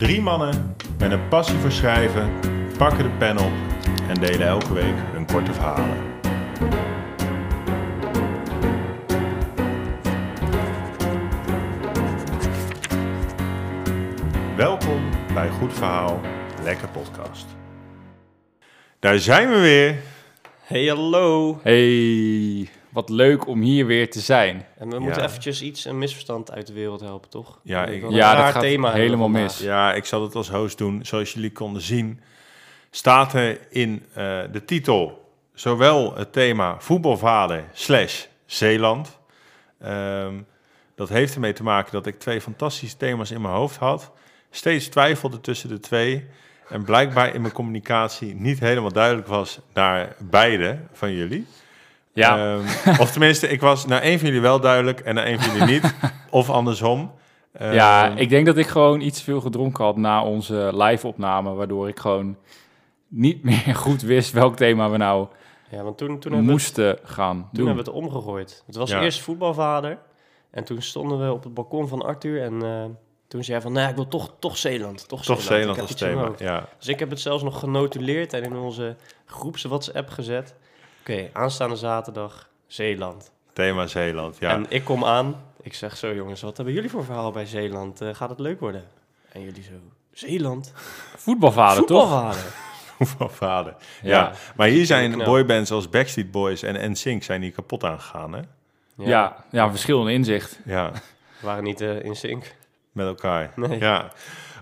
Drie mannen met een passie voor schrijven pakken de pen op en delen elke week hun korte verhalen. Welkom bij Goed Verhaal, Lekker Podcast. Daar zijn we weer. Hey, hallo. Hey, wat leuk om hier weer te zijn. En we moeten Ja. eventjes iets, een misverstand uit de wereld helpen, toch? Ja, ik- Ja, dat gaat thema helemaal mis. Ja, ik zal het als host doen. Zoals jullie konden zien, staat er in eh, de titel zowel het thema voetbalvader slash Zeeland. Ehm, dat heeft ermee te maken dat ik twee fantastische thema's in mijn hoofd had. Steeds twijfelde tussen de twee. En blijkbaar in mijn communicatie niet helemaal duidelijk was naar beide van jullie. Ja, Ehm, of tenminste, ik was naar één van jullie wel duidelijk en naar één van jullie niet. of andersom. ja, Ehm, ik denk dat ik gewoon iets te veel gedronken had na onze live-opname, waardoor ik gewoon niet meer goed wist welk thema we nou Ja, want toen, toen, moesten gaan toen doen. hebben we het omgegooid. Het was Ja. eerst voetbalvader. En toen stonden we op het balkon van Arthur. En eh, toen zei hij van, nee, ik wil toch, toch Zeeland. Toch, Toch Zeeland, als thema. Ja. Dus ik heb het zelfs nog genotuleerd en in onze groeps WhatsApp gezet. Oké, aanstaande zaterdag Zeeland. Thema Zeeland, ja. En ik kom aan. Ik zeg zo, jongens, wat hebben jullie voor verhaal bij Zeeland? Eh, gaat het leuk worden? En jullie zo, Zeeland? Voetbalvader, toch? Voetbalvader. Voetbalvader. Ja. Ja. maar hier zijn knap. boybands als Backstreet Boys en NSYNC zijn hier kapot aangegaan, hè? Ja, ja, verschil in inzicht. Ja, We waren niet eh, in sync. met elkaar. Nee. Ja.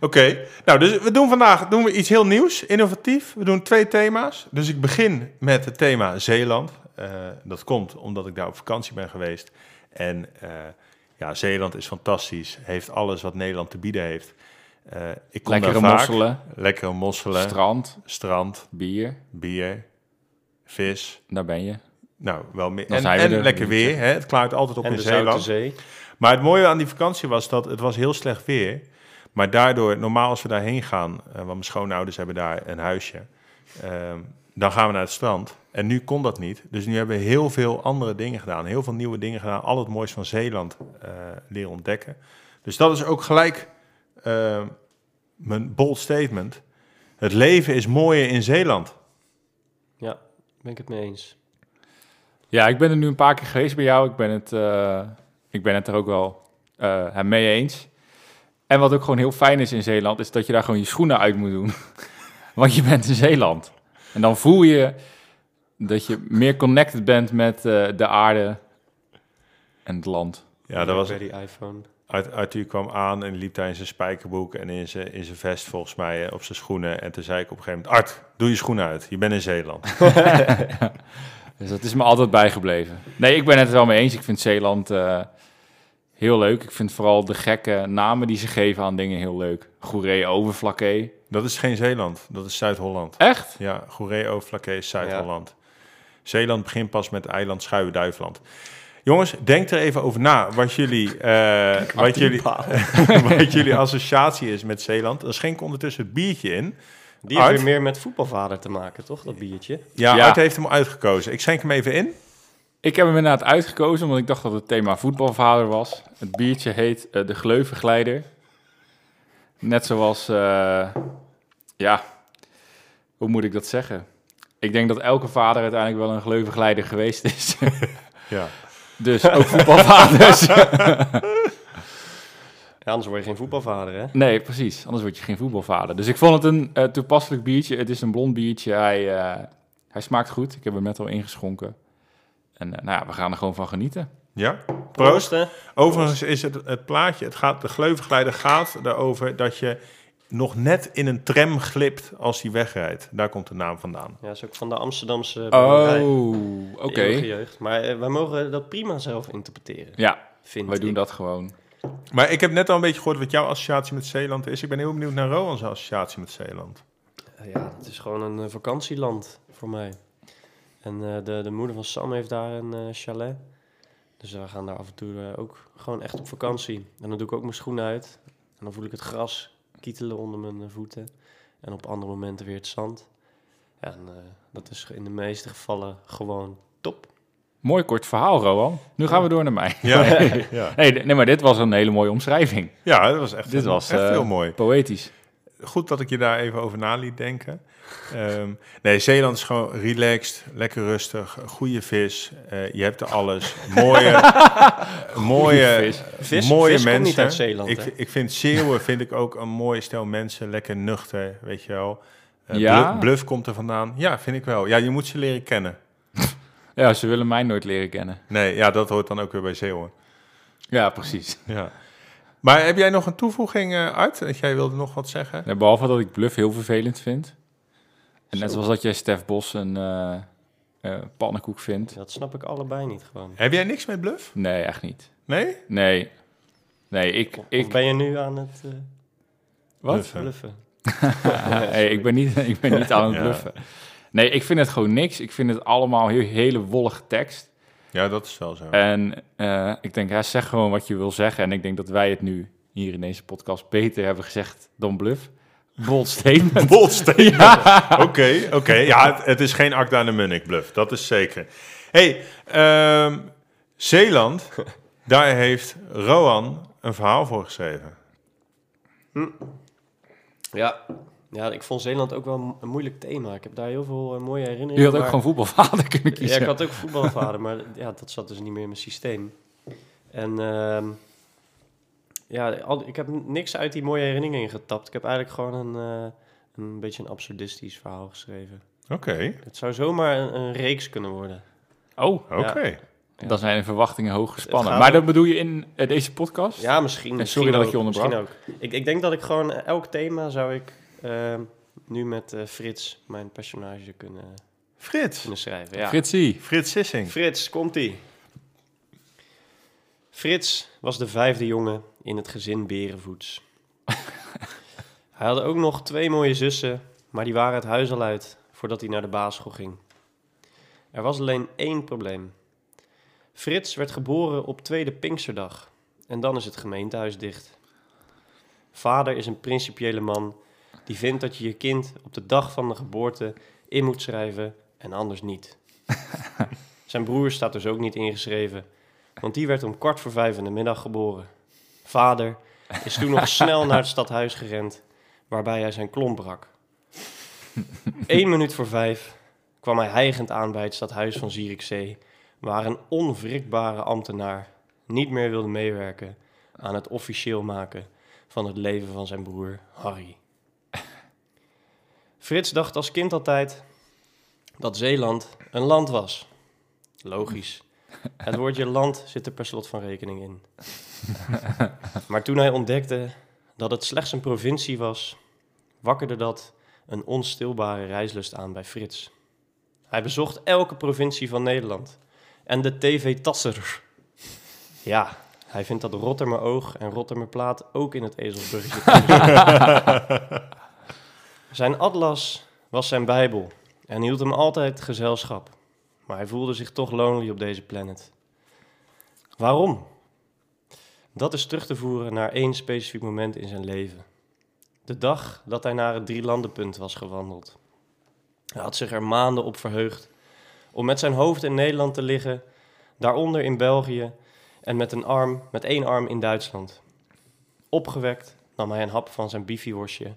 Oké, nou, dus we doen vandaag doen we iets heel nieuws, innovatief. We doen twee thema's. Dus ik begin met het thema Zeeland. Eh, dat komt omdat ik daar op vakantie ben geweest. En eh, ja, Zeeland is fantastisch. Heeft alles wat Nederland te bieden heeft. Eh, ik kom Lekkere daar vaak. mosselen, Lekkere mosselen, strand, strand, bier, bier, vis. daar ben je. Nou, wel meer. En, er, lekker weer. Hè? Het klaart altijd op en in de Zeeland. Zee. Maar het mooie aan die vakantie was dat het was heel slecht weer. Maar daardoor, normaal als we daarheen gaan, eh, want mijn schoonouders hebben daar een huisje, ehm, dan gaan we naar het strand. En nu kon dat niet. Dus nu hebben we heel veel andere dingen gedaan. Heel veel nieuwe dingen gedaan. Al het moois van Zeeland eh, leren ontdekken. Dus dat is ook gelijk eh, mijn bold statement. Het leven is mooier in Zeeland. Ja, ben ik het mee eens. Ja, ik ben er nu een paar keer geweest bij jou. Ik ben het, eh, ik ben het er ook wel eh, mee eens. En wat ook gewoon heel fijn is in Zeeland, is dat je daar gewoon je schoenen uit moet doen. Want je bent in Zeeland. En dan voel je dat je meer connected bent met eh, de aarde en het land. Ja, dat was, Bij die iPhone. Art- Arthur kwam aan en liep daar in zijn spijkerbroek en in zijn, in zijn vest volgens mij eh, op zijn schoenen. En toen zei ik op een gegeven moment, Art, doe je schoenen uit. Je bent in Zeeland. Dus dat is me altijd bijgebleven. Nee, ik ben het er wel mee eens. Ik vind Zeeland eh, heel leuk. Ik vind vooral de gekke namen die ze geven aan dingen heel leuk. Goeree Overflakkee. Dat is geen Zeeland, dat is Zuid-Holland. Echt? Ja, Goeree Vlakke is Zuid-Holland. Zeeland begint pas met eiland Schuiven-Duiveland. Jongens, denk er even over na wat jullie, eh, wat, jullie, wat jullie associatie is met Zeeland. Dan schenk ondertussen het biertje in. Die heeft Art? weer meer met voetbalvader te maken, toch? Dat biertje. Ja, Ja. Art heeft hem uitgekozen. Ik schenk hem even in. Ik heb hem inderdaad uitgekozen, omdat ik dacht dat het thema voetbalvader was. Het biertje heet eh, de Gleuvengeleider. Net zoals, eh, ja, hoe moet ik dat zeggen? Ik denk dat elke vader uiteindelijk wel een gleuvengeleider geweest is. Ja. dus ook voetbalvaders. Ja, anders word je geen voetbalvader, hè? nee, precies. Anders word je geen voetbalvader. Dus ik vond het een eh, toepasselijk biertje. Het is een blond biertje. Hij, hij smaakt goed. Ik heb hem net al ingeschonken. En eh, nou ja, we gaan er gewoon van genieten. Ja? Proost. Proost, hè? Overigens is het, het plaatje, het gaat, de gleuvengeleider gaat erover dat je nog net in een tram glipt als die wegrijdt. Daar komt de naam vandaan. Ja, is ook van de Amsterdamse. Oh, oké. Jeugd. Maar eh, wij mogen dat prima zelf interpreteren, Ja, vind wij doen dat gewoon. Maar ik heb net al een beetje gehoord wat jouw associatie met Zeeland is. Ik ben heel benieuwd naar Rowan's associatie met Zeeland. Ja, het is gewoon een eh, vakantieland voor mij. En eh, de, de moeder van Sam heeft daar een eh, chalet. Dus we gaan daar af en toe eh, ook gewoon echt op vakantie. En dan doe ik ook mijn schoenen uit. En dan voel ik het gras kietelen onder mijn voeten. En op andere momenten weer het zand. Ja, en eh, dat is in de meeste gevallen gewoon top. Mooi kort verhaal, Rowan. Nu gaan we door naar mij. Ja, ja. Nee, nee, maar dit was een hele mooie omschrijving. ja dat was echt, Dit was echt heel mooi. poëtisch. Goed dat ik je daar even over na liet denken. Ehm, nee, Zeeland is gewoon relaxed, lekker rustig, goede vis. eh, je hebt er alles. Mooie, mooie, vis. Vis- mooie vis komt mensen. niet uit Zeeland, ik, ik vind Zeeuwen vind ik ook een mooi stel mensen. Lekker nuchter, weet je wel. Eh, Ja? Bluff, Bluff komt er vandaan. Ja, vind ik wel. Ja, je moet ze leren kennen. Ja, ze willen mij nooit leren kennen. Nee, ja, dat hoort dan ook weer bij Zeeuwen. Ja, precies. Ja. Maar heb jij nog een toevoeging eh, uit? Dat jij wilde nog wat zeggen? Nee, behalve dat ik Bluff heel vervelend vind. En net Zo. zoals dat jij Stef Bos een eh, eh, pannenkoek vindt. Dat snap ik allebei niet gewoon. Heb jij niks met Bluff? Nee, echt niet. Nee? Nee. Nee, ik... Of ik ben je nu aan het eh wat? Bluffen. bluffen? hey, ik, ben niet, ik ben niet aan het Ja. bluffen. Nee, ik vind het gewoon niks. Ik vind het allemaal heel, hele wollige tekst. Ja, dat is wel zo. En eh, ik denk, ja, zeg gewoon wat je wil zeggen. En ik denk dat wij het nu hier in deze podcast beter hebben gezegd dan bluff. Bold statement. Bold statement. Ja. Oké, oké. Ja, het, het is geen Akda de Munnik bluff. Dat is zeker. hey, ehm, Zeeland, daar heeft Roan een verhaal voor geschreven. Ja. Ja, ik vond Zeeland ook wel een moeilijk thema. Ik heb daar heel veel eh, mooie herinneringen. Je had ook maar- gewoon voetbalvader kunnen Ja, kiezen. ik had ook voetbalvader, maar ja, dat zat dus niet meer in mijn systeem. En ehm, ja, al, ik heb niks uit die mooie herinneringen getapt. Ik heb eigenlijk gewoon een, eh, een beetje een absurdistisch verhaal geschreven. Oké, Het zou zomaar een, een reeks kunnen worden. Oh, oké. Ja. dan zijn de verwachtingen hoog gespannen. Maar dat bedoel je in eh, deze podcast? Ja, misschien. En sorry misschien dat ik ook, je onderbrak. Misschien ook. Ik, ik denk dat ik gewoon elk thema zou ik nu met eh, Frits, mijn personage, kunnen, Frits. kunnen schrijven. Ja. Fritsie. Frits Sissing. Frits, komt-ie. Frits was de vijfde jongen in het gezin Berenvoets. hij had ook nog twee mooie zussen, maar die waren het huis al uit voordat hij naar de basisschool ging. Er was alleen één probleem. Frits werd geboren op tweede Pinksterdag en dan is het gemeentehuis dicht. Vader is een principiële man die vindt dat je je kind op de dag van de geboorte in moet schrijven en anders niet. Zijn broer staat dus ook niet ingeschreven, want die werd om kwart voor vijf in de middag geboren. Vader is toen nog snel naar het stadhuis gerend, waarbij hij zijn klomp brak. Eén minuut voor vijf kwam hij hijgend aan bij het stadhuis van Zierikzee, waar een onwrikbare ambtenaar niet meer wilde meewerken aan het officieel maken van het leven van zijn broer Harry. Frits dacht als kind altijd dat Zeeland een land was. Logisch. Het woordje land zit er per slot van rekening in. Maar toen hij ontdekte dat het slechts een provincie was, wakkerde dat een onstilbare reislust aan bij Frits. Hij bezocht elke provincie van Nederland en de TV Tasser. Ja, hij vindt dat Rottermeroog en Rottermerplaat ook in het ezelsbruggetje thuis Zijn atlas was zijn bijbel en hield hem altijd gezelschap. Maar hij voelde zich toch lonely op deze planet. Waarom? Dat is terug te voeren naar één specifiek moment in zijn leven. De dag dat hij naar het drielandenpunt was gewandeld. Hij had zich er maanden op verheugd om met zijn hoofd in Nederland te liggen, daaronder in België en met een arm, met één arm in Duitsland. Opgewekt nam hij een hap van zijn bifiworstje,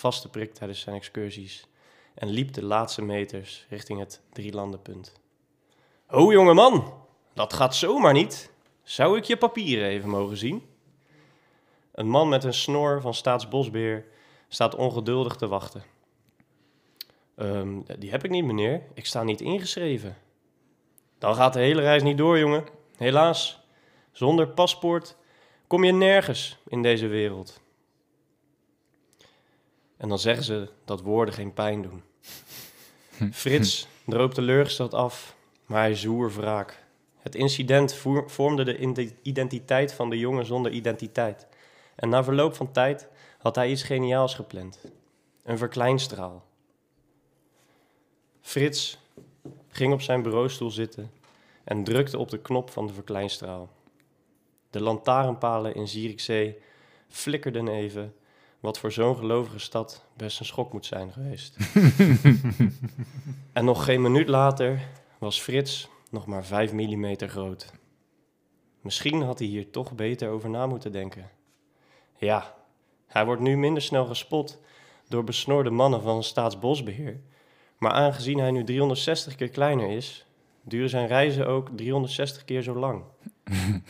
vast te prik tijdens zijn excursies, en liep de laatste meters richting het drielandenpunt. Ho, jonge man, dat gaat zomaar niet. Zou ik je papieren even mogen zien? Een man met een snor van staatsbosbeheer staat ongeduldig te wachten. "Ehm, die heb ik niet, meneer. Ik sta niet ingeschreven. Dan gaat de hele reis niet door, jongen. Helaas. Zonder paspoort kom je nergens in deze wereld. En dan zeggen ze dat woorden geen pijn doen. Frits droop teleurgesteld af, maar hij zwoer wraak. Het incident vormde de ide- identiteit van de jongen zonder identiteit. En na verloop van tijd had hij iets geniaals gepland. Een verkleinstraal. Frits ging op zijn bureaustoel zitten en drukte op de knop van de verkleinstraal. De lantaarnpalen in Zierikzee flikkerden even, wat voor zo'n gelovige stad best een schok moet zijn geweest. en nog geen minuut later was Frits nog maar 5 mm groot. Misschien had hij hier toch beter over na moeten denken. Ja, hij wordt nu minder snel gespot door besnorde mannen van Staatsbosbeheer. Maar aangezien hij nu 360 keer kleiner is, duren zijn reizen ook 360 keer zo lang.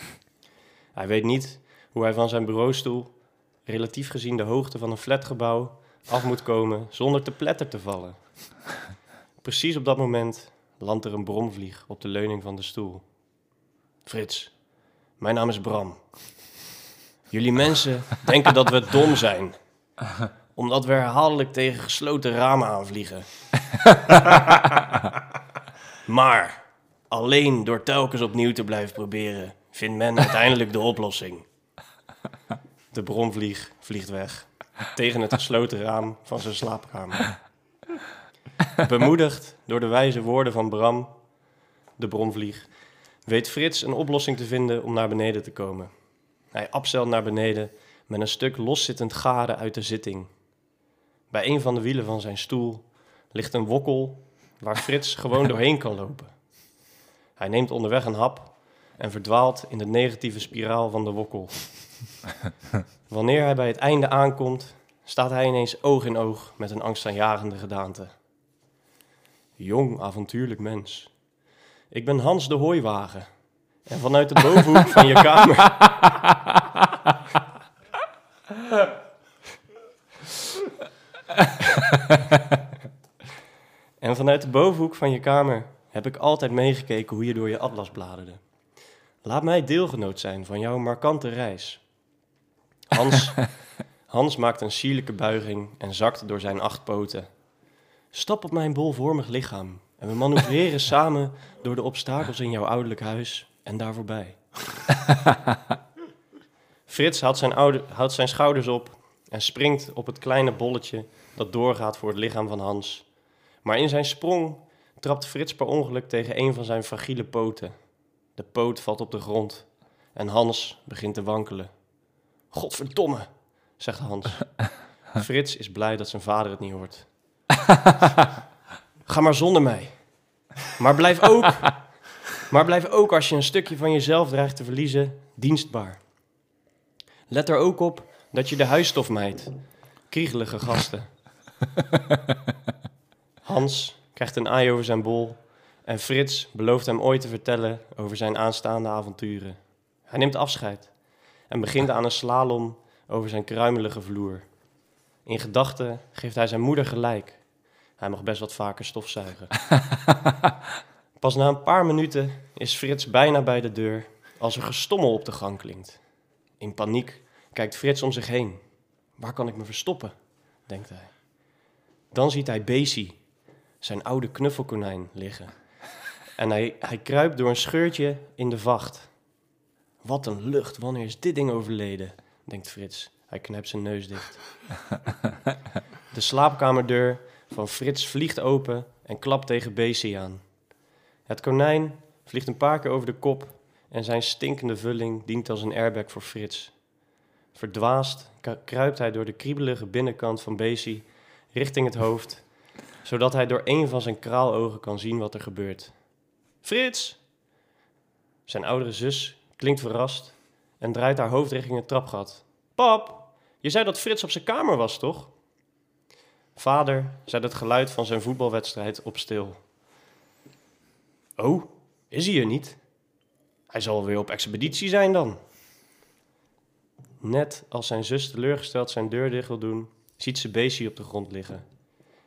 hij weet niet hoe hij van zijn bureaustoel, relatief gezien de hoogte van een flatgebouw, af moet komen zonder te pletter te vallen. Precies op dat moment landt er een bromvlieg op de leuning van de stoel. Frits, mijn naam is Bram. Jullie mensen denken dat we dom zijn. Omdat we herhaaldelijk tegen gesloten ramen aanvliegen. maar alleen door telkens opnieuw te blijven proberen, vindt men uiteindelijk de oplossing. De bromvlieg vliegt weg. Tegen het gesloten raam van zijn slaapkamer. Bemoedigd door de wijze woorden van Bram, de bromvlieg, weet Frits een oplossing te vinden om naar beneden te komen. Hij abzelt naar beneden met een stuk loszittend garen uit de zitting. Bij een van de wielen van zijn stoel ligt een wokkel waar Frits gewoon doorheen kan lopen. Hij neemt onderweg een hap en verdwaalt in de negatieve spiraal van de wokkel. Wanneer hij bij het einde aankomt, staat hij ineens oog in oog met een angstaanjagende gedaante. Jong, avontuurlijk mens. Ik ben Hans de Hooiwagen. En vanuit de bovenhoek van je kamer. en vanuit de bovenhoek van je kamer heb ik altijd meegekeken hoe je door je atlas bladerde. Laat mij deelgenoot zijn van jouw markante reis. Hans, Hans maakt een sierlijke buiging en zakt door zijn acht poten. Stap op mijn bolvormig lichaam en we manoeuvreren samen door de obstakels in jouw ouderlijk huis en daar voorbij. Frits haalt zijn, oude, houdt zijn schouders op en springt op het kleine bolletje dat doorgaat voor het lichaam van Hans. Maar in zijn sprong trapt Frits per ongeluk tegen een van zijn fragiele poten. De poot valt op de grond en Hans begint te wankelen. Godverdomme, zegt Hans. Frits is blij dat zijn vader het niet hoort. Ga maar zonder mij. Maar blijf ook, maar blijf ook als je een stukje van jezelf dreigt te verliezen, dienstbaar. Let er ook op dat je de huisstof mijt. Kriegelige gasten. Hans krijgt een aai over zijn bol en Frits belooft hem ooit te vertellen over zijn aanstaande avonturen. Hij neemt afscheid en begint aan een slalom over zijn kruimelige vloer. In gedachten geeft hij zijn moeder gelijk. Hij mag best wat vaker stofzuigen. Pas na een paar minuten is Frits bijna bij de deur als er gestommel op de gang klinkt. In paniek kijkt Frits om zich heen. Waar kan ik me verstoppen? denkt hij. Dan ziet hij Basie, zijn oude knuffelkonijn, liggen. En hij, hij kruipt door een scheurtje in de vacht. Wat een lucht, wanneer is dit ding overleden? denkt Frits. Hij knijpt zijn neus dicht. De slaapkamerdeur van Frits vliegt open en klapt tegen Basie aan. Het konijn vliegt een paar keer over de kop en zijn stinkende vulling dient als een airbag voor Frits. Verdwaasd kruipt hij door de kriebelige binnenkant van Basie richting het hoofd, zodat hij door een van zijn kraalogen kan zien wat er gebeurt. Frits! Zijn oudere zus klinkt verrast en draait haar hoofd richting het trapgat. Pap, je zei dat Frits op zijn kamer was, toch? Vader zet het geluid van zijn voetbalwedstrijd op stil. Oh, is hij er niet? Hij zal weer op expeditie zijn dan. Net als zijn zus teleurgesteld zijn deur dicht wil doen, ziet ze Basie op de grond liggen.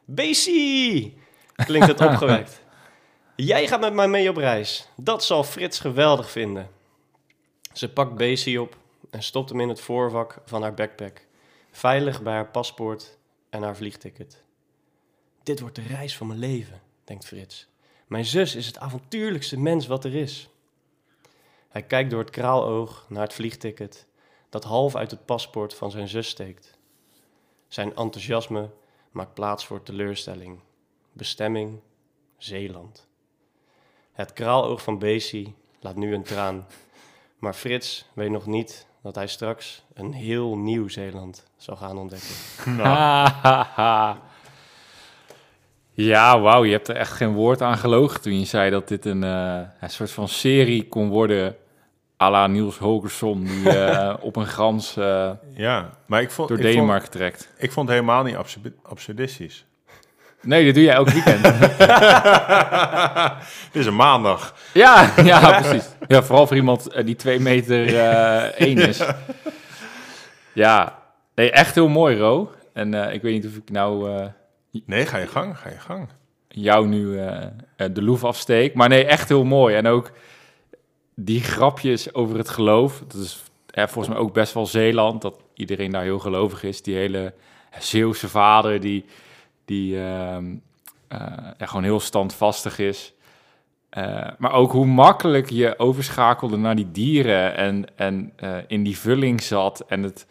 Basie! klinkt het opgewekt. Jij gaat met mij mee op reis. Dat zal Frits geweldig vinden. Ze pakt Basie op en stopt hem in het voorvak van haar backpack, veilig bij haar paspoort en haar vliegticket. Dit wordt de reis van mijn leven, denkt Frits. Mijn zus is het avontuurlijkste mens wat er is. Hij kijkt door het kraaloog naar het vliegticket dat half uit het paspoort van zijn zus steekt. Zijn enthousiasme maakt plaats voor teleurstelling. Bestemming Zeeland. Het kraaloog van Basie laat nu een traan. Maar Frits weet nog niet dat hij straks een heel nieuw Zeeland zal gaan ontdekken. Nou. ja, wauw, je hebt er echt geen woord aan gelogen toen je zei dat dit een, uh, een soort van serie kon worden à la Niels Holgersson die eh, op een grans eh, Ja, maar ik vond, door ik vond, Denemarken trekt. ik vond het helemaal niet absurd- absurdistisch. Nee, dat doe jij elk weekend. Dit is een maandag. ja, ja, precies. Ja, vooral voor iemand eh, die twee meter eh één is. Ja, nee, echt heel mooi, Ro. En eh, ik weet niet of ik nou eh, Nee, ga je gang, ga je gang. jou nu de loef afsteek. Maar nee, echt heel mooi. En ook die grapjes over het geloof. Dat is eh, volgens mij ook best wel Zeeland. Dat iedereen daar heel gelovig is. Die hele Zeeuwse vader die, die ehm, eh, ja, gewoon heel standvastig is. Eh, maar ook hoe makkelijk je overschakelde naar die dieren en, en eh, in die vulling zat. En het,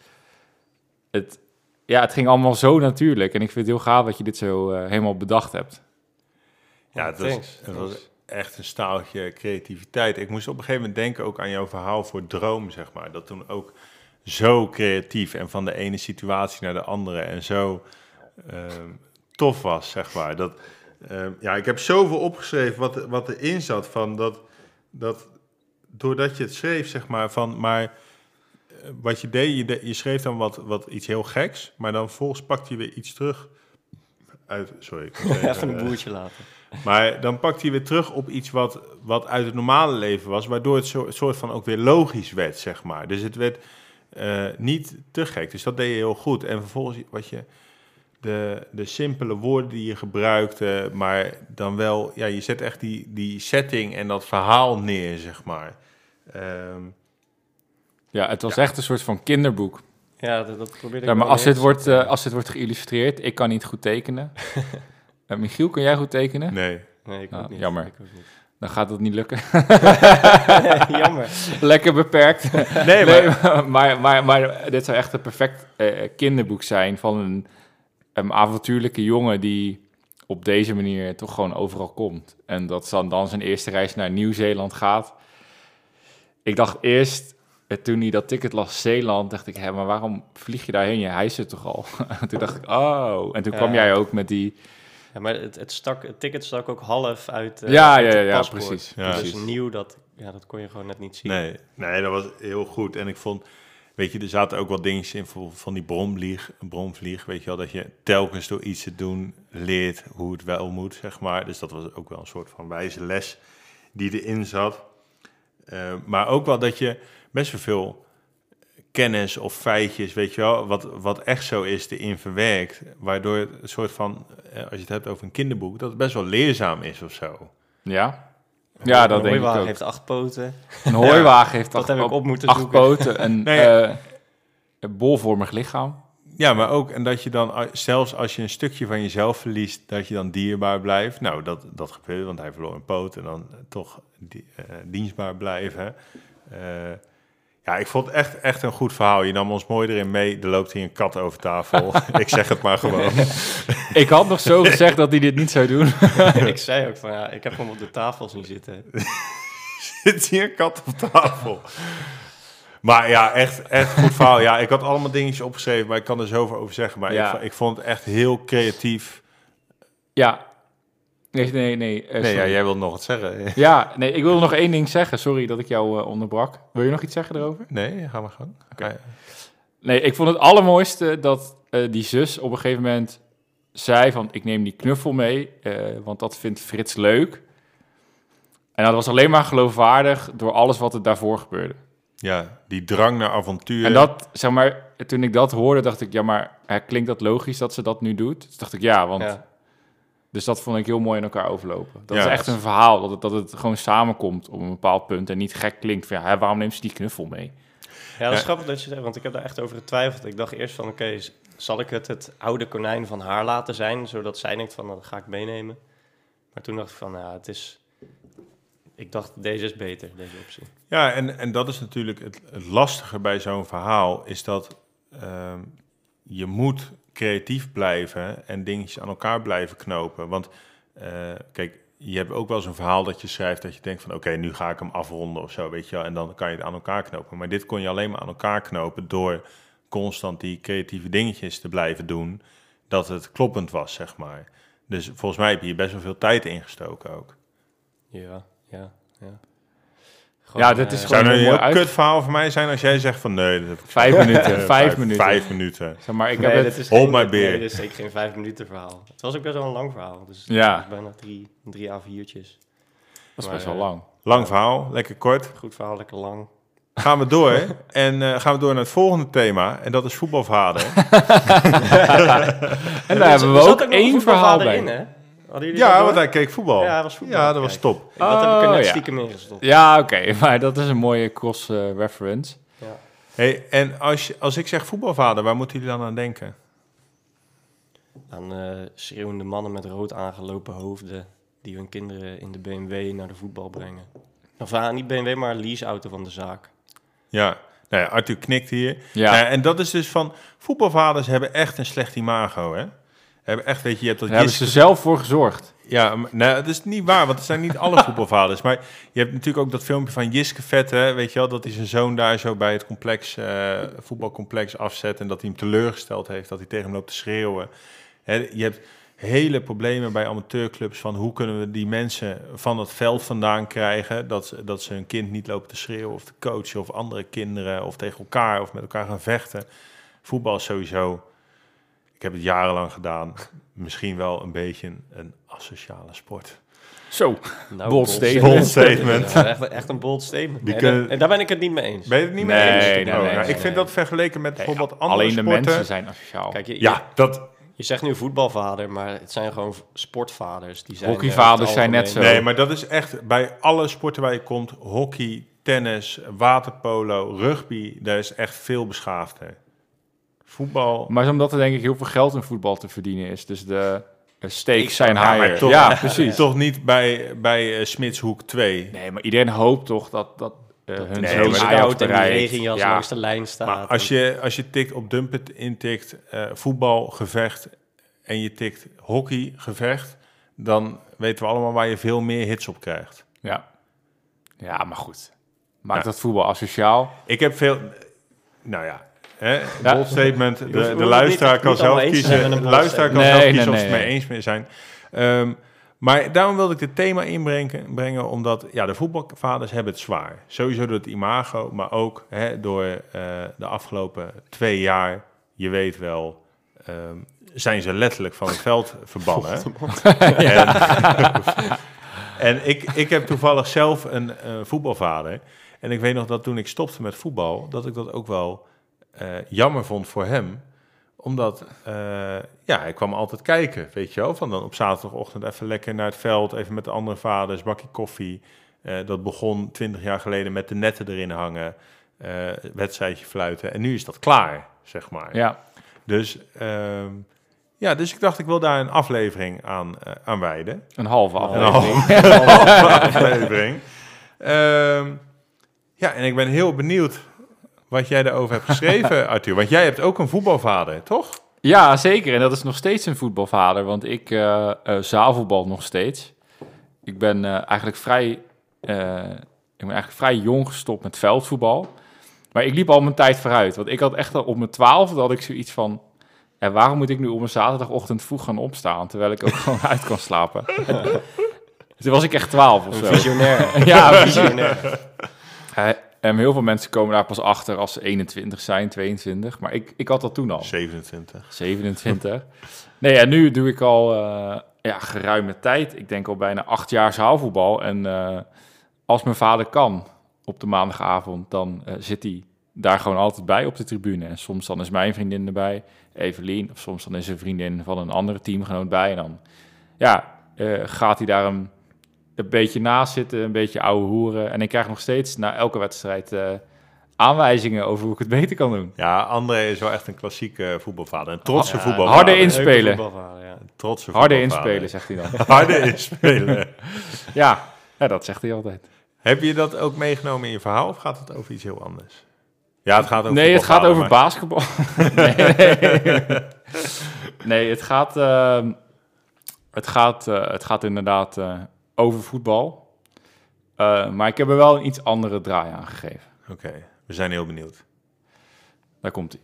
het, ja, het ging allemaal zo natuurlijk. En ik vind het heel gaaf dat je dit zo helemaal bedacht hebt. Ja, het was, het was echt een staaltje creativiteit. Ik moest op een gegeven moment denken ook aan jouw verhaal voor Droom, zeg maar. Dat toen ook zo creatief en van de ene situatie naar de andere en zo ehm, tof was, zeg maar. Dat, ehm, ja, ik heb zoveel opgeschreven wat, wat erin zat van dat, dat doordat je het schreef, zeg maar, van maar eh, wat je deed, je, de- je schreef dan wat, wat iets heel geks, maar dan volgens pakte je weer iets terug uit, sorry. ik Even een eh, boertje laten. maar dan pakt hij weer terug op iets wat, wat uit het normale leven was, waardoor het zo, soort van ook weer logisch werd, zeg maar. Dus het werd eh, niet te gek. Dus dat deed je heel goed. En vervolgens wat je, de, de simpele woorden die je gebruikte, maar dan wel, ja, je zet echt die, die setting en dat verhaal neer, zeg maar. Ehm, Ja, het was echt een soort van kinderboek. Ja, dat, dat probeerde ik Ja, maar als dit, wordt, eh, als dit wordt geïllustreerd, ik kan niet goed tekenen. Eh, Michiel, kan jij goed tekenen? nee. Nee, ik Ah, ook niet. jammer. Ik ook niet. Dan gaat het niet lukken. jammer. Lekker beperkt. Nee, Nee, maar, maar, maar, maar, dit zou echt een perfect eh, kinderboek zijn van een, een avontuurlijke jongen die op deze manier toch gewoon overal komt. En dat dan, dan zijn eerste reis naar Nieuw-Zeeland gaat. Ik dacht eerst, eh, toen hij dat ticket las Zeeland, dacht ik, hé, maar waarom vlieg je daarheen? Je hij zit toch al? En toen dacht ik, oh. En toen Ja. kwam jij ook met die... Ja, maar het, het, stak, het ticket stak ook half uit, eh, Ja, uit ja, het ja, paspoort. precies, Ja. Dus precies. nieuw, dat, ja, dat kon je gewoon net niet zien. nee, nee, dat was heel goed. En ik vond, weet je, er zaten ook wel dingetjes in van die bronvlieg, bronvlieg, weet je wel, dat je telkens door iets te doen leert hoe het wel moet, zeg maar. Dus dat was ook wel een soort van wijze les die erin zat. Eh, maar ook wel dat je best wel veel kennis of feitjes, weet je wel, wat, wat echt zo is, erin verwerkt. Waardoor het een soort van, eh, als je het hebt over een kinderboek, dat het best wel leerzaam is of zo. Ja? Ja, dat Een denk ik hooiwagen ook. heeft acht poten. Een hooiwagen heeft Dat acht, heb ik op moeten acht zoeken. poten, een, Nee. eh, een bolvormig lichaam. Ja, maar ook, en dat je dan, zelfs als je een stukje van jezelf verliest, dat je dan dierbaar blijft. Nou, dat, dat gebeurt, want hij verloor een poot en dan eh, toch eh, dienstbaar blijven. Eh, ja, ik vond het echt, echt een goed verhaal. Je nam ons mooi erin mee. Er loopt hier een kat over tafel. ik zeg het maar gewoon. Ik had nog zo gezegd dat hij dit niet zou doen. ik zei ook van, ja, ik heb hem op de tafel zien zitten. Zit hier een kat op tafel? Maar ja, echt, echt goed verhaal. Ja, ik had allemaal dingetjes opgeschreven, maar ik kan er zoveel over zeggen. Maar Ja. ik, ik vond het echt heel creatief. Ja. Nee, nee, nee. eh, Nee, ja, jij wil nog wat zeggen. Ja, nee, ik wil nog één ding zeggen. Sorry dat ik jou eh, onderbrak. Wil je nog iets zeggen erover? Nee, ga maar gang. Oké. Nee, ik vond het allermooiste dat eh, die zus op een gegeven moment zei van... ik neem die knuffel mee, want dat vindt Frits leuk. En dat was alleen maar geloofwaardig door alles wat er daarvoor gebeurde. Ja, die drang naar avontuur. En dat, zeg maar, toen ik dat hoorde, dacht ik... ja, maar hè, klinkt dat logisch dat ze dat nu doet? Dus dacht ik, ja, want... Ja. Dus dat vond ik heel mooi in elkaar overlopen. Dat Ja, is echt een verhaal, dat het, dat het gewoon samenkomt op een bepaald punt... en niet gek klinkt van, ja, waarom neemt ze die knuffel mee? Ja, dat is Ja. grappig dat je zegt, want ik heb daar echt over getwijfeld. Ik dacht eerst van, oké, zal ik het het oude konijn van haar laten zijn, zodat zij denkt van, nou, dat ga ik meenemen. Maar toen dacht ik van, ja, het is... Ik dacht, deze is beter, deze optie. Ja, en, en dat is natuurlijk het, het lastige bij zo'n verhaal, is dat ehm, je moet creatief blijven en dingetjes aan elkaar blijven knopen. Want eh, kijk, je hebt ook wel eens een verhaal dat je schrijft dat je denkt van oké, nu ga ik hem afronden of zo, weet je wel. En dan kan je het aan elkaar knopen. Maar dit kon je alleen maar aan elkaar knopen door constant die creatieve dingetjes te blijven doen, dat het kloppend was, zeg maar. Dus volgens mij heb je hier best wel veel tijd in gestoken ook. Ja, ja, ja. Gewoon, Ja, dat is eh, gewoon- Zou een heel uit- kut verhaal voor mij zijn als jij zegt van nee, dat heb ik Vijf minuten, vijf minuten. Vijf minuten. Zeg maar, ik nee, heb het... is Hold geen- my beer. Nee, dit is zeker geen vijf minuten verhaal. Het was ook best wel een lang verhaal. Dus Ja. was bijna drie, drie A4'tjes. Dat is best wel eh, lang. Lang verhaal, lekker kort. Goed verhaal, lekker lang. Gaan we door en eh, gaan we door naar het volgende thema en dat is voetbalvader. En daar hebben we ook één verhaal bij. in, hè? Hadden jullie dat Ja, want hij keek voetbal. Ja, hij was voetbal. Ja, dat was top. Dat heb ik er Oh, net ja. stiekem in gestopt. Ja, oké, maar dat is een mooie cross-reference. Ja. Hey, en als, je, als ik zeg voetbalvader, waar moeten jullie dan aan denken? Aan eh, schreeuwende mannen met rood aangelopen hoofden... die hun kinderen in de BMW naar de voetbal brengen. Of ah, niet BMW, maar leaseauto van de zaak. Ja, nou ja, Arthur knikt hier. Ja. Nou ja, en dat is dus van, voetbalvaders hebben echt een slecht imago, hè? Hebben echt, weet je, je hebt dat Daar hebben ze zelf voor gezorgd. Ja, nou, dat is niet waar, want het zijn niet alle voetbalvaders. Maar je hebt natuurlijk ook dat filmpje van Jiske Vette, weet je wel, dat hij zijn zoon daar zo bij het complex, eh, voetbalcomplex afzet en dat hij hem teleurgesteld heeft, dat hij tegen hem loopt te schreeuwen. Hè, je hebt hele problemen bij amateurclubs van hoe kunnen we die mensen van het veld vandaan krijgen, dat, ze- dat ze hun kind niet lopen te schreeuwen of te coachen of andere kinderen of tegen elkaar of met elkaar gaan vechten. Voetbal is sowieso, heb het jarenlang gedaan, misschien wel een beetje een, asociale sport. Zo. Nou, Bold statement. Bold statement. Ja, echt, echt een bold statement. Nee, kunnen- en daar ben ik het niet mee eens. Ben je het niet mee Nee, eens? nee, Oh, nee, nou, nee, ik vind nee. dat vergeleken met bijvoorbeeld andere Alleen de sporten... mensen zijn asociaal. Kijk, je, je, Ja, dat... je zegt nu voetbalvader, maar het zijn gewoon sportvaders. Die zijn, eh, Hockeyvaders het zijn net zo. Nee, maar dat is echt bij alle sporten waar je komt... hockey, tennis, waterpolo, rugby... daar is echt veel beschaafder. Voetbal... Maar is omdat er denk ik heel veel geld in voetbal te verdienen is. Dus de stakes zijn Ja, higher. toch- ja, precies. Toch niet bij, bij eh, Smitshoek 2. Nee, maar iedereen hoopt toch dat, dat eh, hun Nee, scout scout in die regenjas Ja. langs de lijn staat. Maar als je, als je tikt op Dumpet intikt eh voetbal, gevecht... en je tikt hockey, gevecht... dan weten we allemaal waar je veel meer hits op krijgt. Ja. ja, maar goed. Maakt Ja. dat voetbal asociaal? Ik heb veel. Nou ja, hè, Ja. bold statement. De, de luisteraar kan zelf kiezen. De luisteraar kan zelf kiezen of ze het mee eens mee zijn. Ehm, maar daarom wilde ik dit thema inbrengen, brengen, omdat ja, de voetbalvaders hebben het zwaar. Sowieso door het imago, maar ook hè, door eh, de afgelopen twee jaar, je weet wel, ehm, zijn ze letterlijk van het veld verbannen. en en ik, ik heb toevallig zelf een eh, voetbalvader. En ik weet nog dat toen ik stopte met voetbal, dat ik dat ook wel eh, jammer vond voor hem. Omdat, eh, ja, hij kwam altijd kijken, weet je wel. Van dan op zaterdagochtend even lekker naar het veld, even met de andere vaders, bakje koffie. Eh, dat begon twintig jaar geleden met de netten erin hangen, wedstrijdje fluiten. En nu is dat klaar, zeg maar. Ja. Dus, ehm, ja, dus ik dacht, ik wil daar een aflevering aan, aan wijden. Een halve Een aflevering. Een halve aflevering. Ehm, ja, en ik ben heel benieuwd wat jij daarover hebt geschreven, Arthur. Want jij hebt ook een voetbalvader, toch? Ja, zeker. En dat is nog steeds een voetbalvader, want ik eh eh, zaalvoetbal nog steeds. Ik ben eh, eigenlijk vrij, eh, ik ben eigenlijk vrij jong gestopt met veldvoetbal. Maar ik liep al mijn tijd vooruit, want ik had echt al op mijn twaalfde had ik zoiets van... En waarom moet ik nu op een zaterdagochtend vroeg gaan opstaan, terwijl ik ook gewoon uit kan slapen? Toen was ik echt twaalf of Een zo. visionair. Ja, Een visionair. En heel veel mensen komen daar pas achter als ze 21 zijn, 22. Maar ik, ik had dat toen al. 27. 27. Nee, en nu doe ik al eh, ja, geruime tijd. Ik denk al bijna acht jaar zaalvoetbal. En eh, als mijn vader kan op de maandagavond, dan eh, zit hij daar gewoon altijd bij op de tribune. En soms dan is mijn vriendin erbij, Evelien. Of soms dan is een vriendin van een andere teamgenoot bij. En dan ja, gaat hij daar een, een beetje naast zitten, een beetje ouwe hoeren. En ik krijg nog steeds na elke wedstrijd eh, aanwijzingen over hoe ik het beter kan doen. Ja, André is wel echt een klassieke voetbalvader. Een trotse Ja, voetbalvader. harde inspelen. Voetbalvader, ja. Trotse voetbalvader. inspelen, zegt hij dan. Harde inspelen. Ja, ja, dat zegt hij altijd. Heb je dat ook meegenomen in je verhaal of gaat het over iets heel anders? Ja, het gaat over Nee, het gaat over voetbalvader, basketbal. nee, nee, het gaat, ehm, het gaat, eh, het gaat inderdaad eh, over voetbal. Eh, maar ik heb er wel een iets andere draai aan gegeven. Oké, we zijn heel benieuwd. Daar komt hij.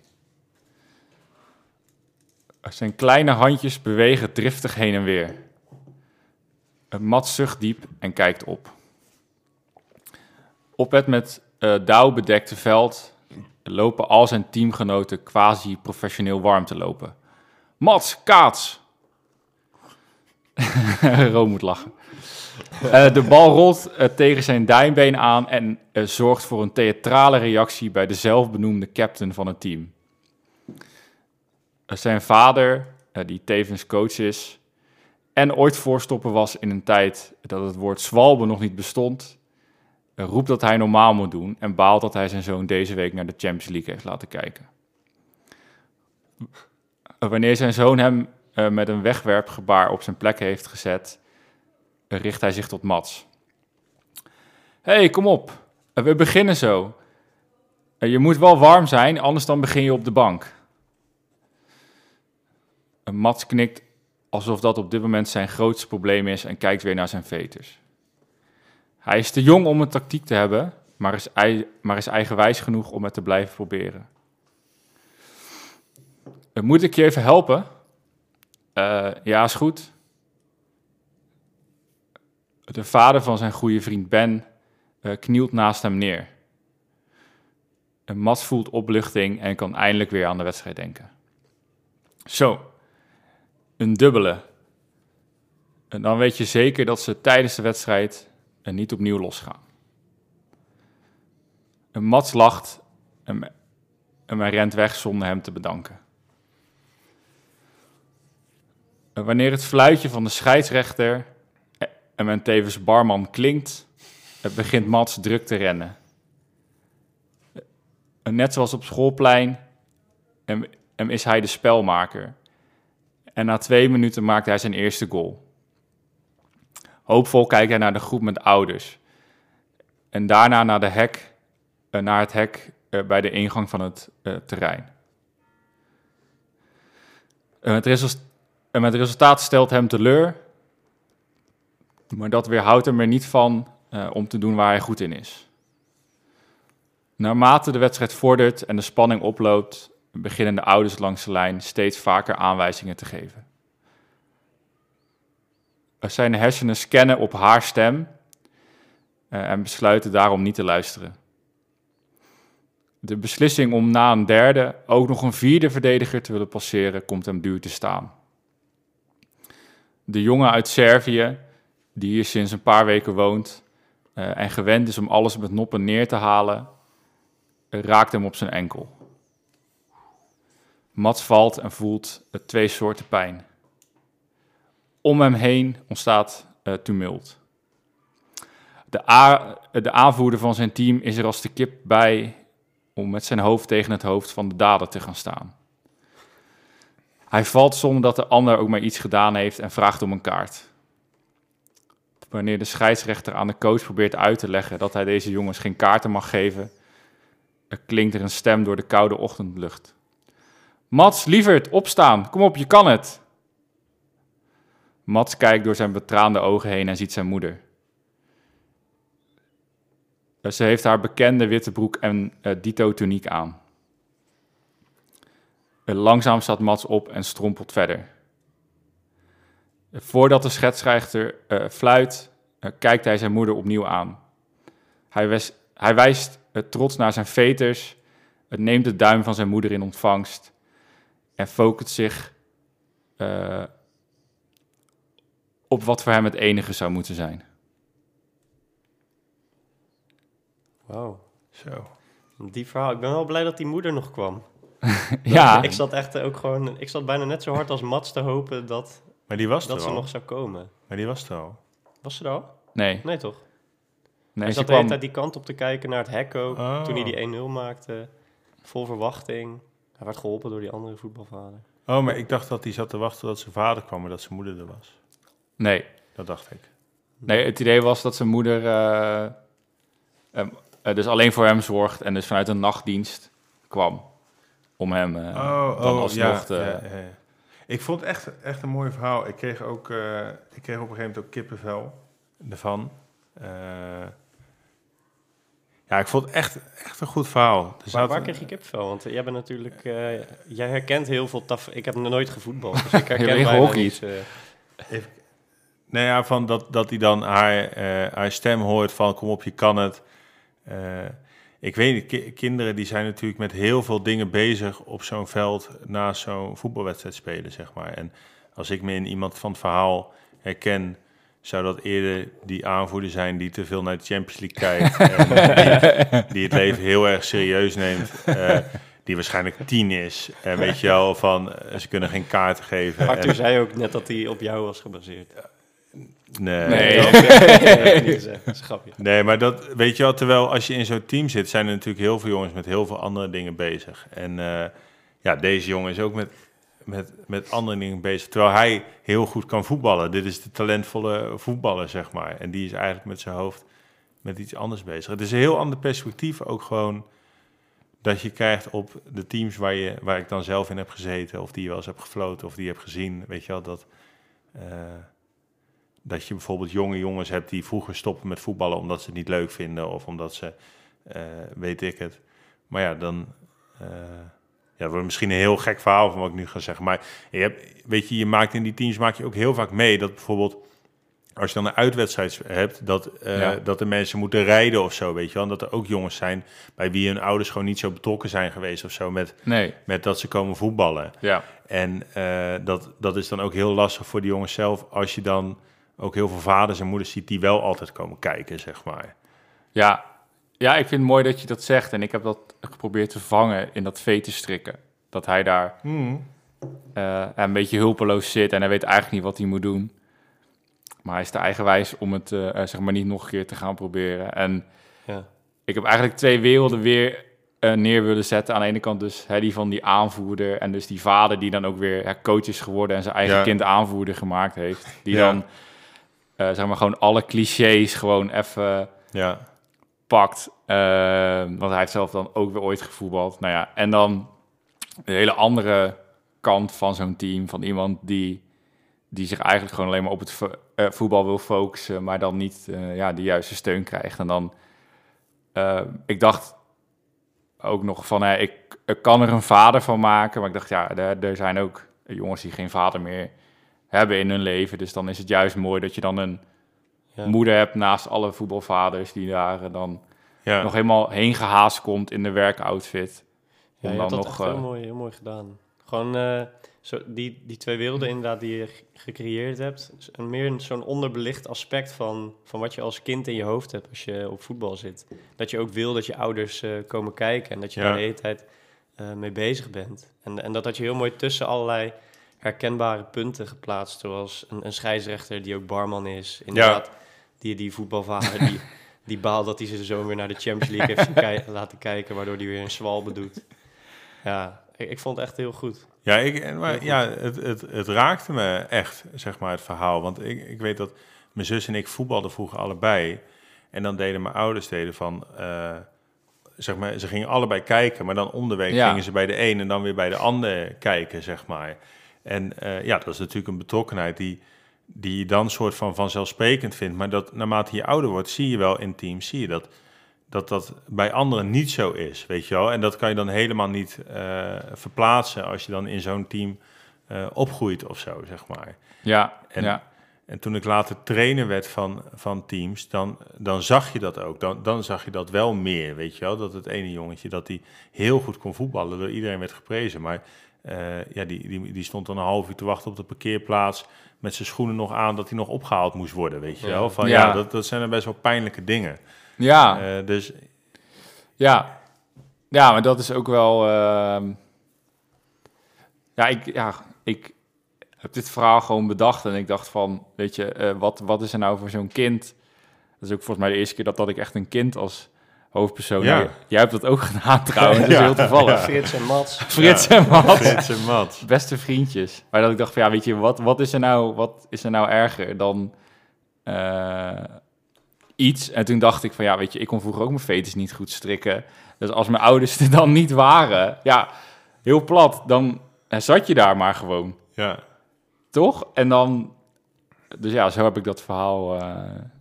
Zijn kleine handjes bewegen driftig heen en weer. Een mat zucht diep en kijkt op. Op het met eh, dauw bedekte veld lopen al zijn teamgenoten quasi professioneel warm te lopen. Mats, kaats! Room moet lachen. Eh, de bal rolt eh, tegen zijn duimbeen aan en eh, zorgt voor een theatrale reactie bij de zelfbenoemde captain van het team. Zijn vader, die tevens coach is en ooit voorstopper was in een tijd dat het woord zwalbe nog niet bestond, roept dat hij normaal moet doen en baalt dat hij zijn zoon deze week naar de Champions League heeft laten kijken. Wanneer zijn zoon hem met een wegwerpgebaar op zijn plek heeft gezet, richt hij zich tot Mats. hey, kom op. Eh, we beginnen zo. Eh, je moet wel warm zijn, anders dan begin je op de bank. Eh, Mats knikt alsof dat op dit moment zijn grootste probleem is en kijkt weer naar zijn veters. Hij is te jong om een tactiek te hebben, maar is, maar is eigenwijs genoeg om het te blijven proberen. Moet ik je even helpen? Ja, is goed. De vader van zijn goede vriend Ben eh, knielt naast hem neer. En Mats voelt opluchting en kan eindelijk weer aan de wedstrijd denken. Zo, een dubbele. En dan weet je zeker dat ze tijdens de wedstrijd er niet opnieuw losgaan. En Mats lacht en, en hij rent weg zonder hem te bedanken. En wanneer het fluitje van de scheidsrechter en men tevens barman klinkt, eh, begint Mats druk te rennen. En net zoals op schoolplein en, en is hij de spelmaker. En na twee minuten maakt hij zijn eerste goal. Hoopvol kijkt hij naar de groep met ouders. En daarna naar, de hek, eh, naar het hek eh, bij de ingang van het eh, terrein. Het, en het resultaat stelt hem teleur, maar dat weerhoudt hem er niet van eh, om te doen waar hij goed in is. Naarmate de wedstrijd vordert en de spanning oploopt, beginnen de ouders langs de lijn steeds vaker aanwijzingen te geven. Zijn hersenen scannen op haar stem eh, en besluiten daarom niet te luisteren. De beslissing om na een derde ook nog een vierde verdediger te willen passeren komt hem duur te staan. De jongen uit Servië, die hier sinds een paar weken woont eh, en gewend is om alles met noppen neer te halen, raakt hem op zijn enkel. Mats valt en voelt twee soorten pijn. Om hem heen ontstaat eh, tumult. De, de aanvoerder van zijn team is er als de kip bij om met zijn hoofd tegen het hoofd van de dader te gaan staan. Hij valt zonder dat de ander ook maar iets gedaan heeft en vraagt om een kaart. Wanneer de scheidsrechter aan de coach probeert uit te leggen dat hij deze jongens geen kaarten mag geven, er klinkt er een stem door de koude ochtendlucht. Mats, lieverd, opstaan, kom op, je kan het. Mats kijkt door zijn betraande ogen heen en ziet zijn moeder. Eh, Ze heeft haar bekende witte broek en eh, dito tuniek aan. Eh, Langzaam staat Mats op en strompelt verder. Voordat de schetsschrijver eh, fluit, eh, kijkt hij zijn moeder opnieuw aan. Hij, wes- hij wijst eh, trots naar zijn veters, het neemt de duim van zijn moeder in ontvangst en focust zich eh, op wat voor hem het enige zou moeten zijn. Wauw. Zo. Die verhaal. Ik ben wel blij dat die moeder nog kwam. Ja, Ik zat echt ook gewoon... Ik zat bijna net zo hard als Mats te hopen dat, Maar die was dat er ze nog zou komen. Maar die was er al. Was ze er al? nee. Nee, toch? nee hij ze zat de hele kwam, tijd die kant op te kijken naar het hek ook. Oh. Toen hij die 1-0 maakte. Vol verwachting. Hij werd geholpen door die andere voetbalvader. Oh, maar ik dacht dat hij zat te wachten tot zijn vader kwam en dat zijn moeder er was. nee. Dat dacht ik. nee, het idee was dat zijn moeder eh, eh, dus alleen voor hem zorgt en dus vanuit een nachtdienst kwam om hem eh, oh, dan oh, alsnog ja, te... ja, ja, ja. Ik vond het echt, echt een mooi verhaal. Ik kreeg, ook, eh, ik kreeg op een gegeven moment ook kippenvel ervan. Eh, ja, ik vond het echt, echt een goed verhaal. Er Maar zat- waar kreeg je kipvel? Want jij bent natuurlijk... eh, jij herkent heel veel taf... Ik heb nog nooit gevoetbald, dus ik herken bijna niets, eh. Nou ja, van dat, dat hij dan haar, eh, haar stem hoort van kom op, je kan het. Ik weet niet, ki- kinderen die zijn natuurlijk met heel veel dingen bezig op zo'n veld na zo'n voetbalwedstrijd spelen, zeg maar. En als ik me in iemand van het verhaal herken, zou dat eerder die aanvoerder zijn die te veel naar de Champions League kijkt. en die, die het leven heel erg serieus neemt. eh, die waarschijnlijk tien is. En weet je wel, van eh, ze kunnen geen kaarten geven. Arthur En- zei ook net dat hij op jou was gebaseerd. Nee. Nee. Dat heb is een grapje. Nee, maar dat weet je wel, terwijl als je in zo'n team zit, zijn er natuurlijk heel veel jongens met heel veel andere dingen bezig. En eh, ja, deze jongen is ook met, met, met andere dingen bezig. Terwijl hij heel goed kan voetballen. Dit is de talentvolle voetballer, zeg maar. En die is eigenlijk met zijn hoofd met iets anders bezig. Het is een heel ander perspectief ook gewoon dat je krijgt op de teams waar, je, waar ik dan zelf in heb gezeten, of die je wel eens hebt gefloten, of die je hebt gezien. Weet je wel, dat, eh, dat je bijvoorbeeld jonge jongens hebt die vroeger stoppen met voetballen omdat ze het niet leuk vinden, of omdat ze, eh, weet ik het. Maar ja, dan. eh ja, dat wordt misschien een heel gek verhaal van wat ik nu ga zeggen. Maar je hebt, weet je, je maakt in die teams maak je ook heel vaak mee dat bijvoorbeeld als je dan een uitwedstrijd hebt, dat, eh, Ja. dat de mensen moeten rijden of zo, weet je wel. En dat er ook jongens zijn bij wie hun ouders gewoon niet zo betrokken zijn geweest of zo met, Nee, met dat ze komen voetballen. ja. En dat, dat is dan ook heel lastig voor die jongens zelf als je dan ook heel veel vaders en moeders ziet die wel altijd komen kijken, zeg maar. Ja. ja, ik vind het mooi dat je dat zegt. En ik heb dat geprobeerd te vangen in dat vee te strikken. Dat hij daar eh, een beetje hulpeloos zit en hij weet eigenlijk niet wat hij moet doen. Maar hij is te eigenwijs om het eh, eh, zeg maar niet nog een keer te gaan proberen. En Ja. ik heb eigenlijk twee werelden weer neer willen zetten. Aan de ene kant dus hè, die van die aanvoerder en dus die vader die dan ook weer hè, coach is geworden en zijn eigen Ja. kind aanvoerder gemaakt heeft. Die Ja. dan eh, zeg maar gewoon alle clichés gewoon even Ja, pakt. eh, want hij heeft zelf dan ook weer ooit gevoetbald. Nou ja, en dan de hele andere kant van zo'n team. Van iemand die, die zich eigenlijk gewoon alleen maar op het vo- eh, voetbal wil focussen. Maar dan niet eh, ja, de juiste steun krijgt. En dan, ik dacht ook nog van, hè, ik, ik kan er een vader van maken. Maar ik dacht, ja, er, er zijn ook jongens die geen vader meer hebben in hun leven. Dus dan is het juist mooi dat je dan een Ja. moeder hebt naast alle voetbalvaders die daar eh, dan ja. nog helemaal heen gehaast komt in de werkoutfit. Ja, je dan dat nog, echt heel, eh, mooi, heel mooi gedaan. Gewoon eh, zo, die, die twee werelden inderdaad die je ge- gecreëerd hebt. een meer zo'n onderbelicht aspect van, van wat je als kind in je hoofd hebt als je op voetbal zit. Dat je ook wil dat je ouders komen kijken en dat je Ja. daar de hele tijd mee bezig bent. En, en dat had je heel mooi tussen allerlei herkenbare punten geplaatst. Zoals een, een scheidsrechter die ook barman is. Inderdaad, die, die voetbalvader die, die baalt dat hij zijn zoon weer naar de Champions League heeft kei- laten kijken, waardoor hij weer een zwalbe doet. Ja, ik, ik vond het echt heel goed. Ja, ik, en maar, ja het, het, het raakte me echt, zeg maar, het verhaal. Want ik, ik weet dat mijn zus en ik voetbalden vroeger allebei. En dan deden mijn ouders deden van, eh, zeg maar, ze gingen allebei kijken. Maar dan om de week Ja. gingen ze bij de een en dan weer bij de ander kijken, zeg maar. En eh, ja, dat is natuurlijk een betrokkenheid die, die je dan soort van vanzelfsprekend vindt. Maar dat naarmate je ouder wordt, zie je wel in teams, zie je dat dat dat bij anderen niet zo is, weet je wel. En dat kan je dan helemaal niet eh, verplaatsen als je dan in zo'n team eh, opgroeit of zo, zeg maar. Ja, En- ja. En toen ik later trainer werd van, van teams, dan, dan zag je dat ook. Dan, dan zag je dat wel meer, weet je wel. Dat het ene jongetje, dat hij heel goed kon voetballen, door iedereen werd geprezen. Maar eh, ja, die, die, die stond dan een half uur te wachten op de parkeerplaats met zijn schoenen nog aan dat hij nog opgehaald moest worden, weet je wel. Van ja, Ja. dat, dat zijn dan best wel pijnlijke dingen. Ja, Eh, dus ja. Ja, maar dat is ook wel... ehm, Ja, ik, ja, ik heb dit verhaal gewoon bedacht en ik dacht van, weet je, eh, wat, wat is er nou voor zo'n kind? Dat is ook volgens mij de eerste keer dat, dat ik echt een kind als hoofdpersoon... Ja. Jij hebt dat ook gedaan trouwens, dat is Ja. heel toevallig. Frits en Mats. Frits Ja. en Mats. Frits en Mats. beste vriendjes. Maar dat ik dacht van ja, weet je, wat, wat, is, er nou, wat is er nou erger dan eh, iets? En toen dacht ik van ja, weet je, ik kon vroeger ook mijn fetus niet goed strikken. Dus als mijn ouders er dan niet waren, ja, heel plat, dan zat je daar maar gewoon, Ja. toch? En dan, dus ja, zo heb ik dat verhaal, eh,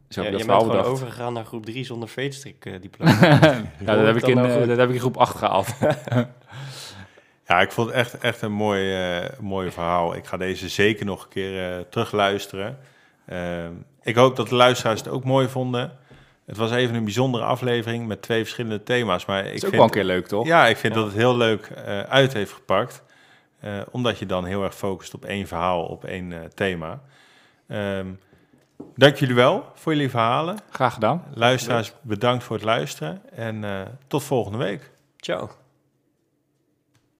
zo heb je bent gewoon overgegaan naar groep 3 zonder feetstrik eh, uh, diploma. ja, dat heb, ik in, nou eh, dat heb ik in groep 8 gehaald. ja, ik vond het echt, echt een mooi, eh, mooi verhaal. Ik ga deze zeker nog een keer terugluisteren. Ehm, ik hoop dat de luisteraars het ook mooi vonden. Het was even een bijzondere aflevering met twee verschillende thema's. Maar ik is ook wel een keer leuk, toch? Ja, ik vind dat het heel leuk uit heeft gepakt. omdat je dan heel erg focust op één verhaal, op één thema. Um, Dank jullie wel voor jullie verhalen. Graag gedaan. Luisteraars, bedankt voor het luisteren. En eh, tot volgende week. Ciao.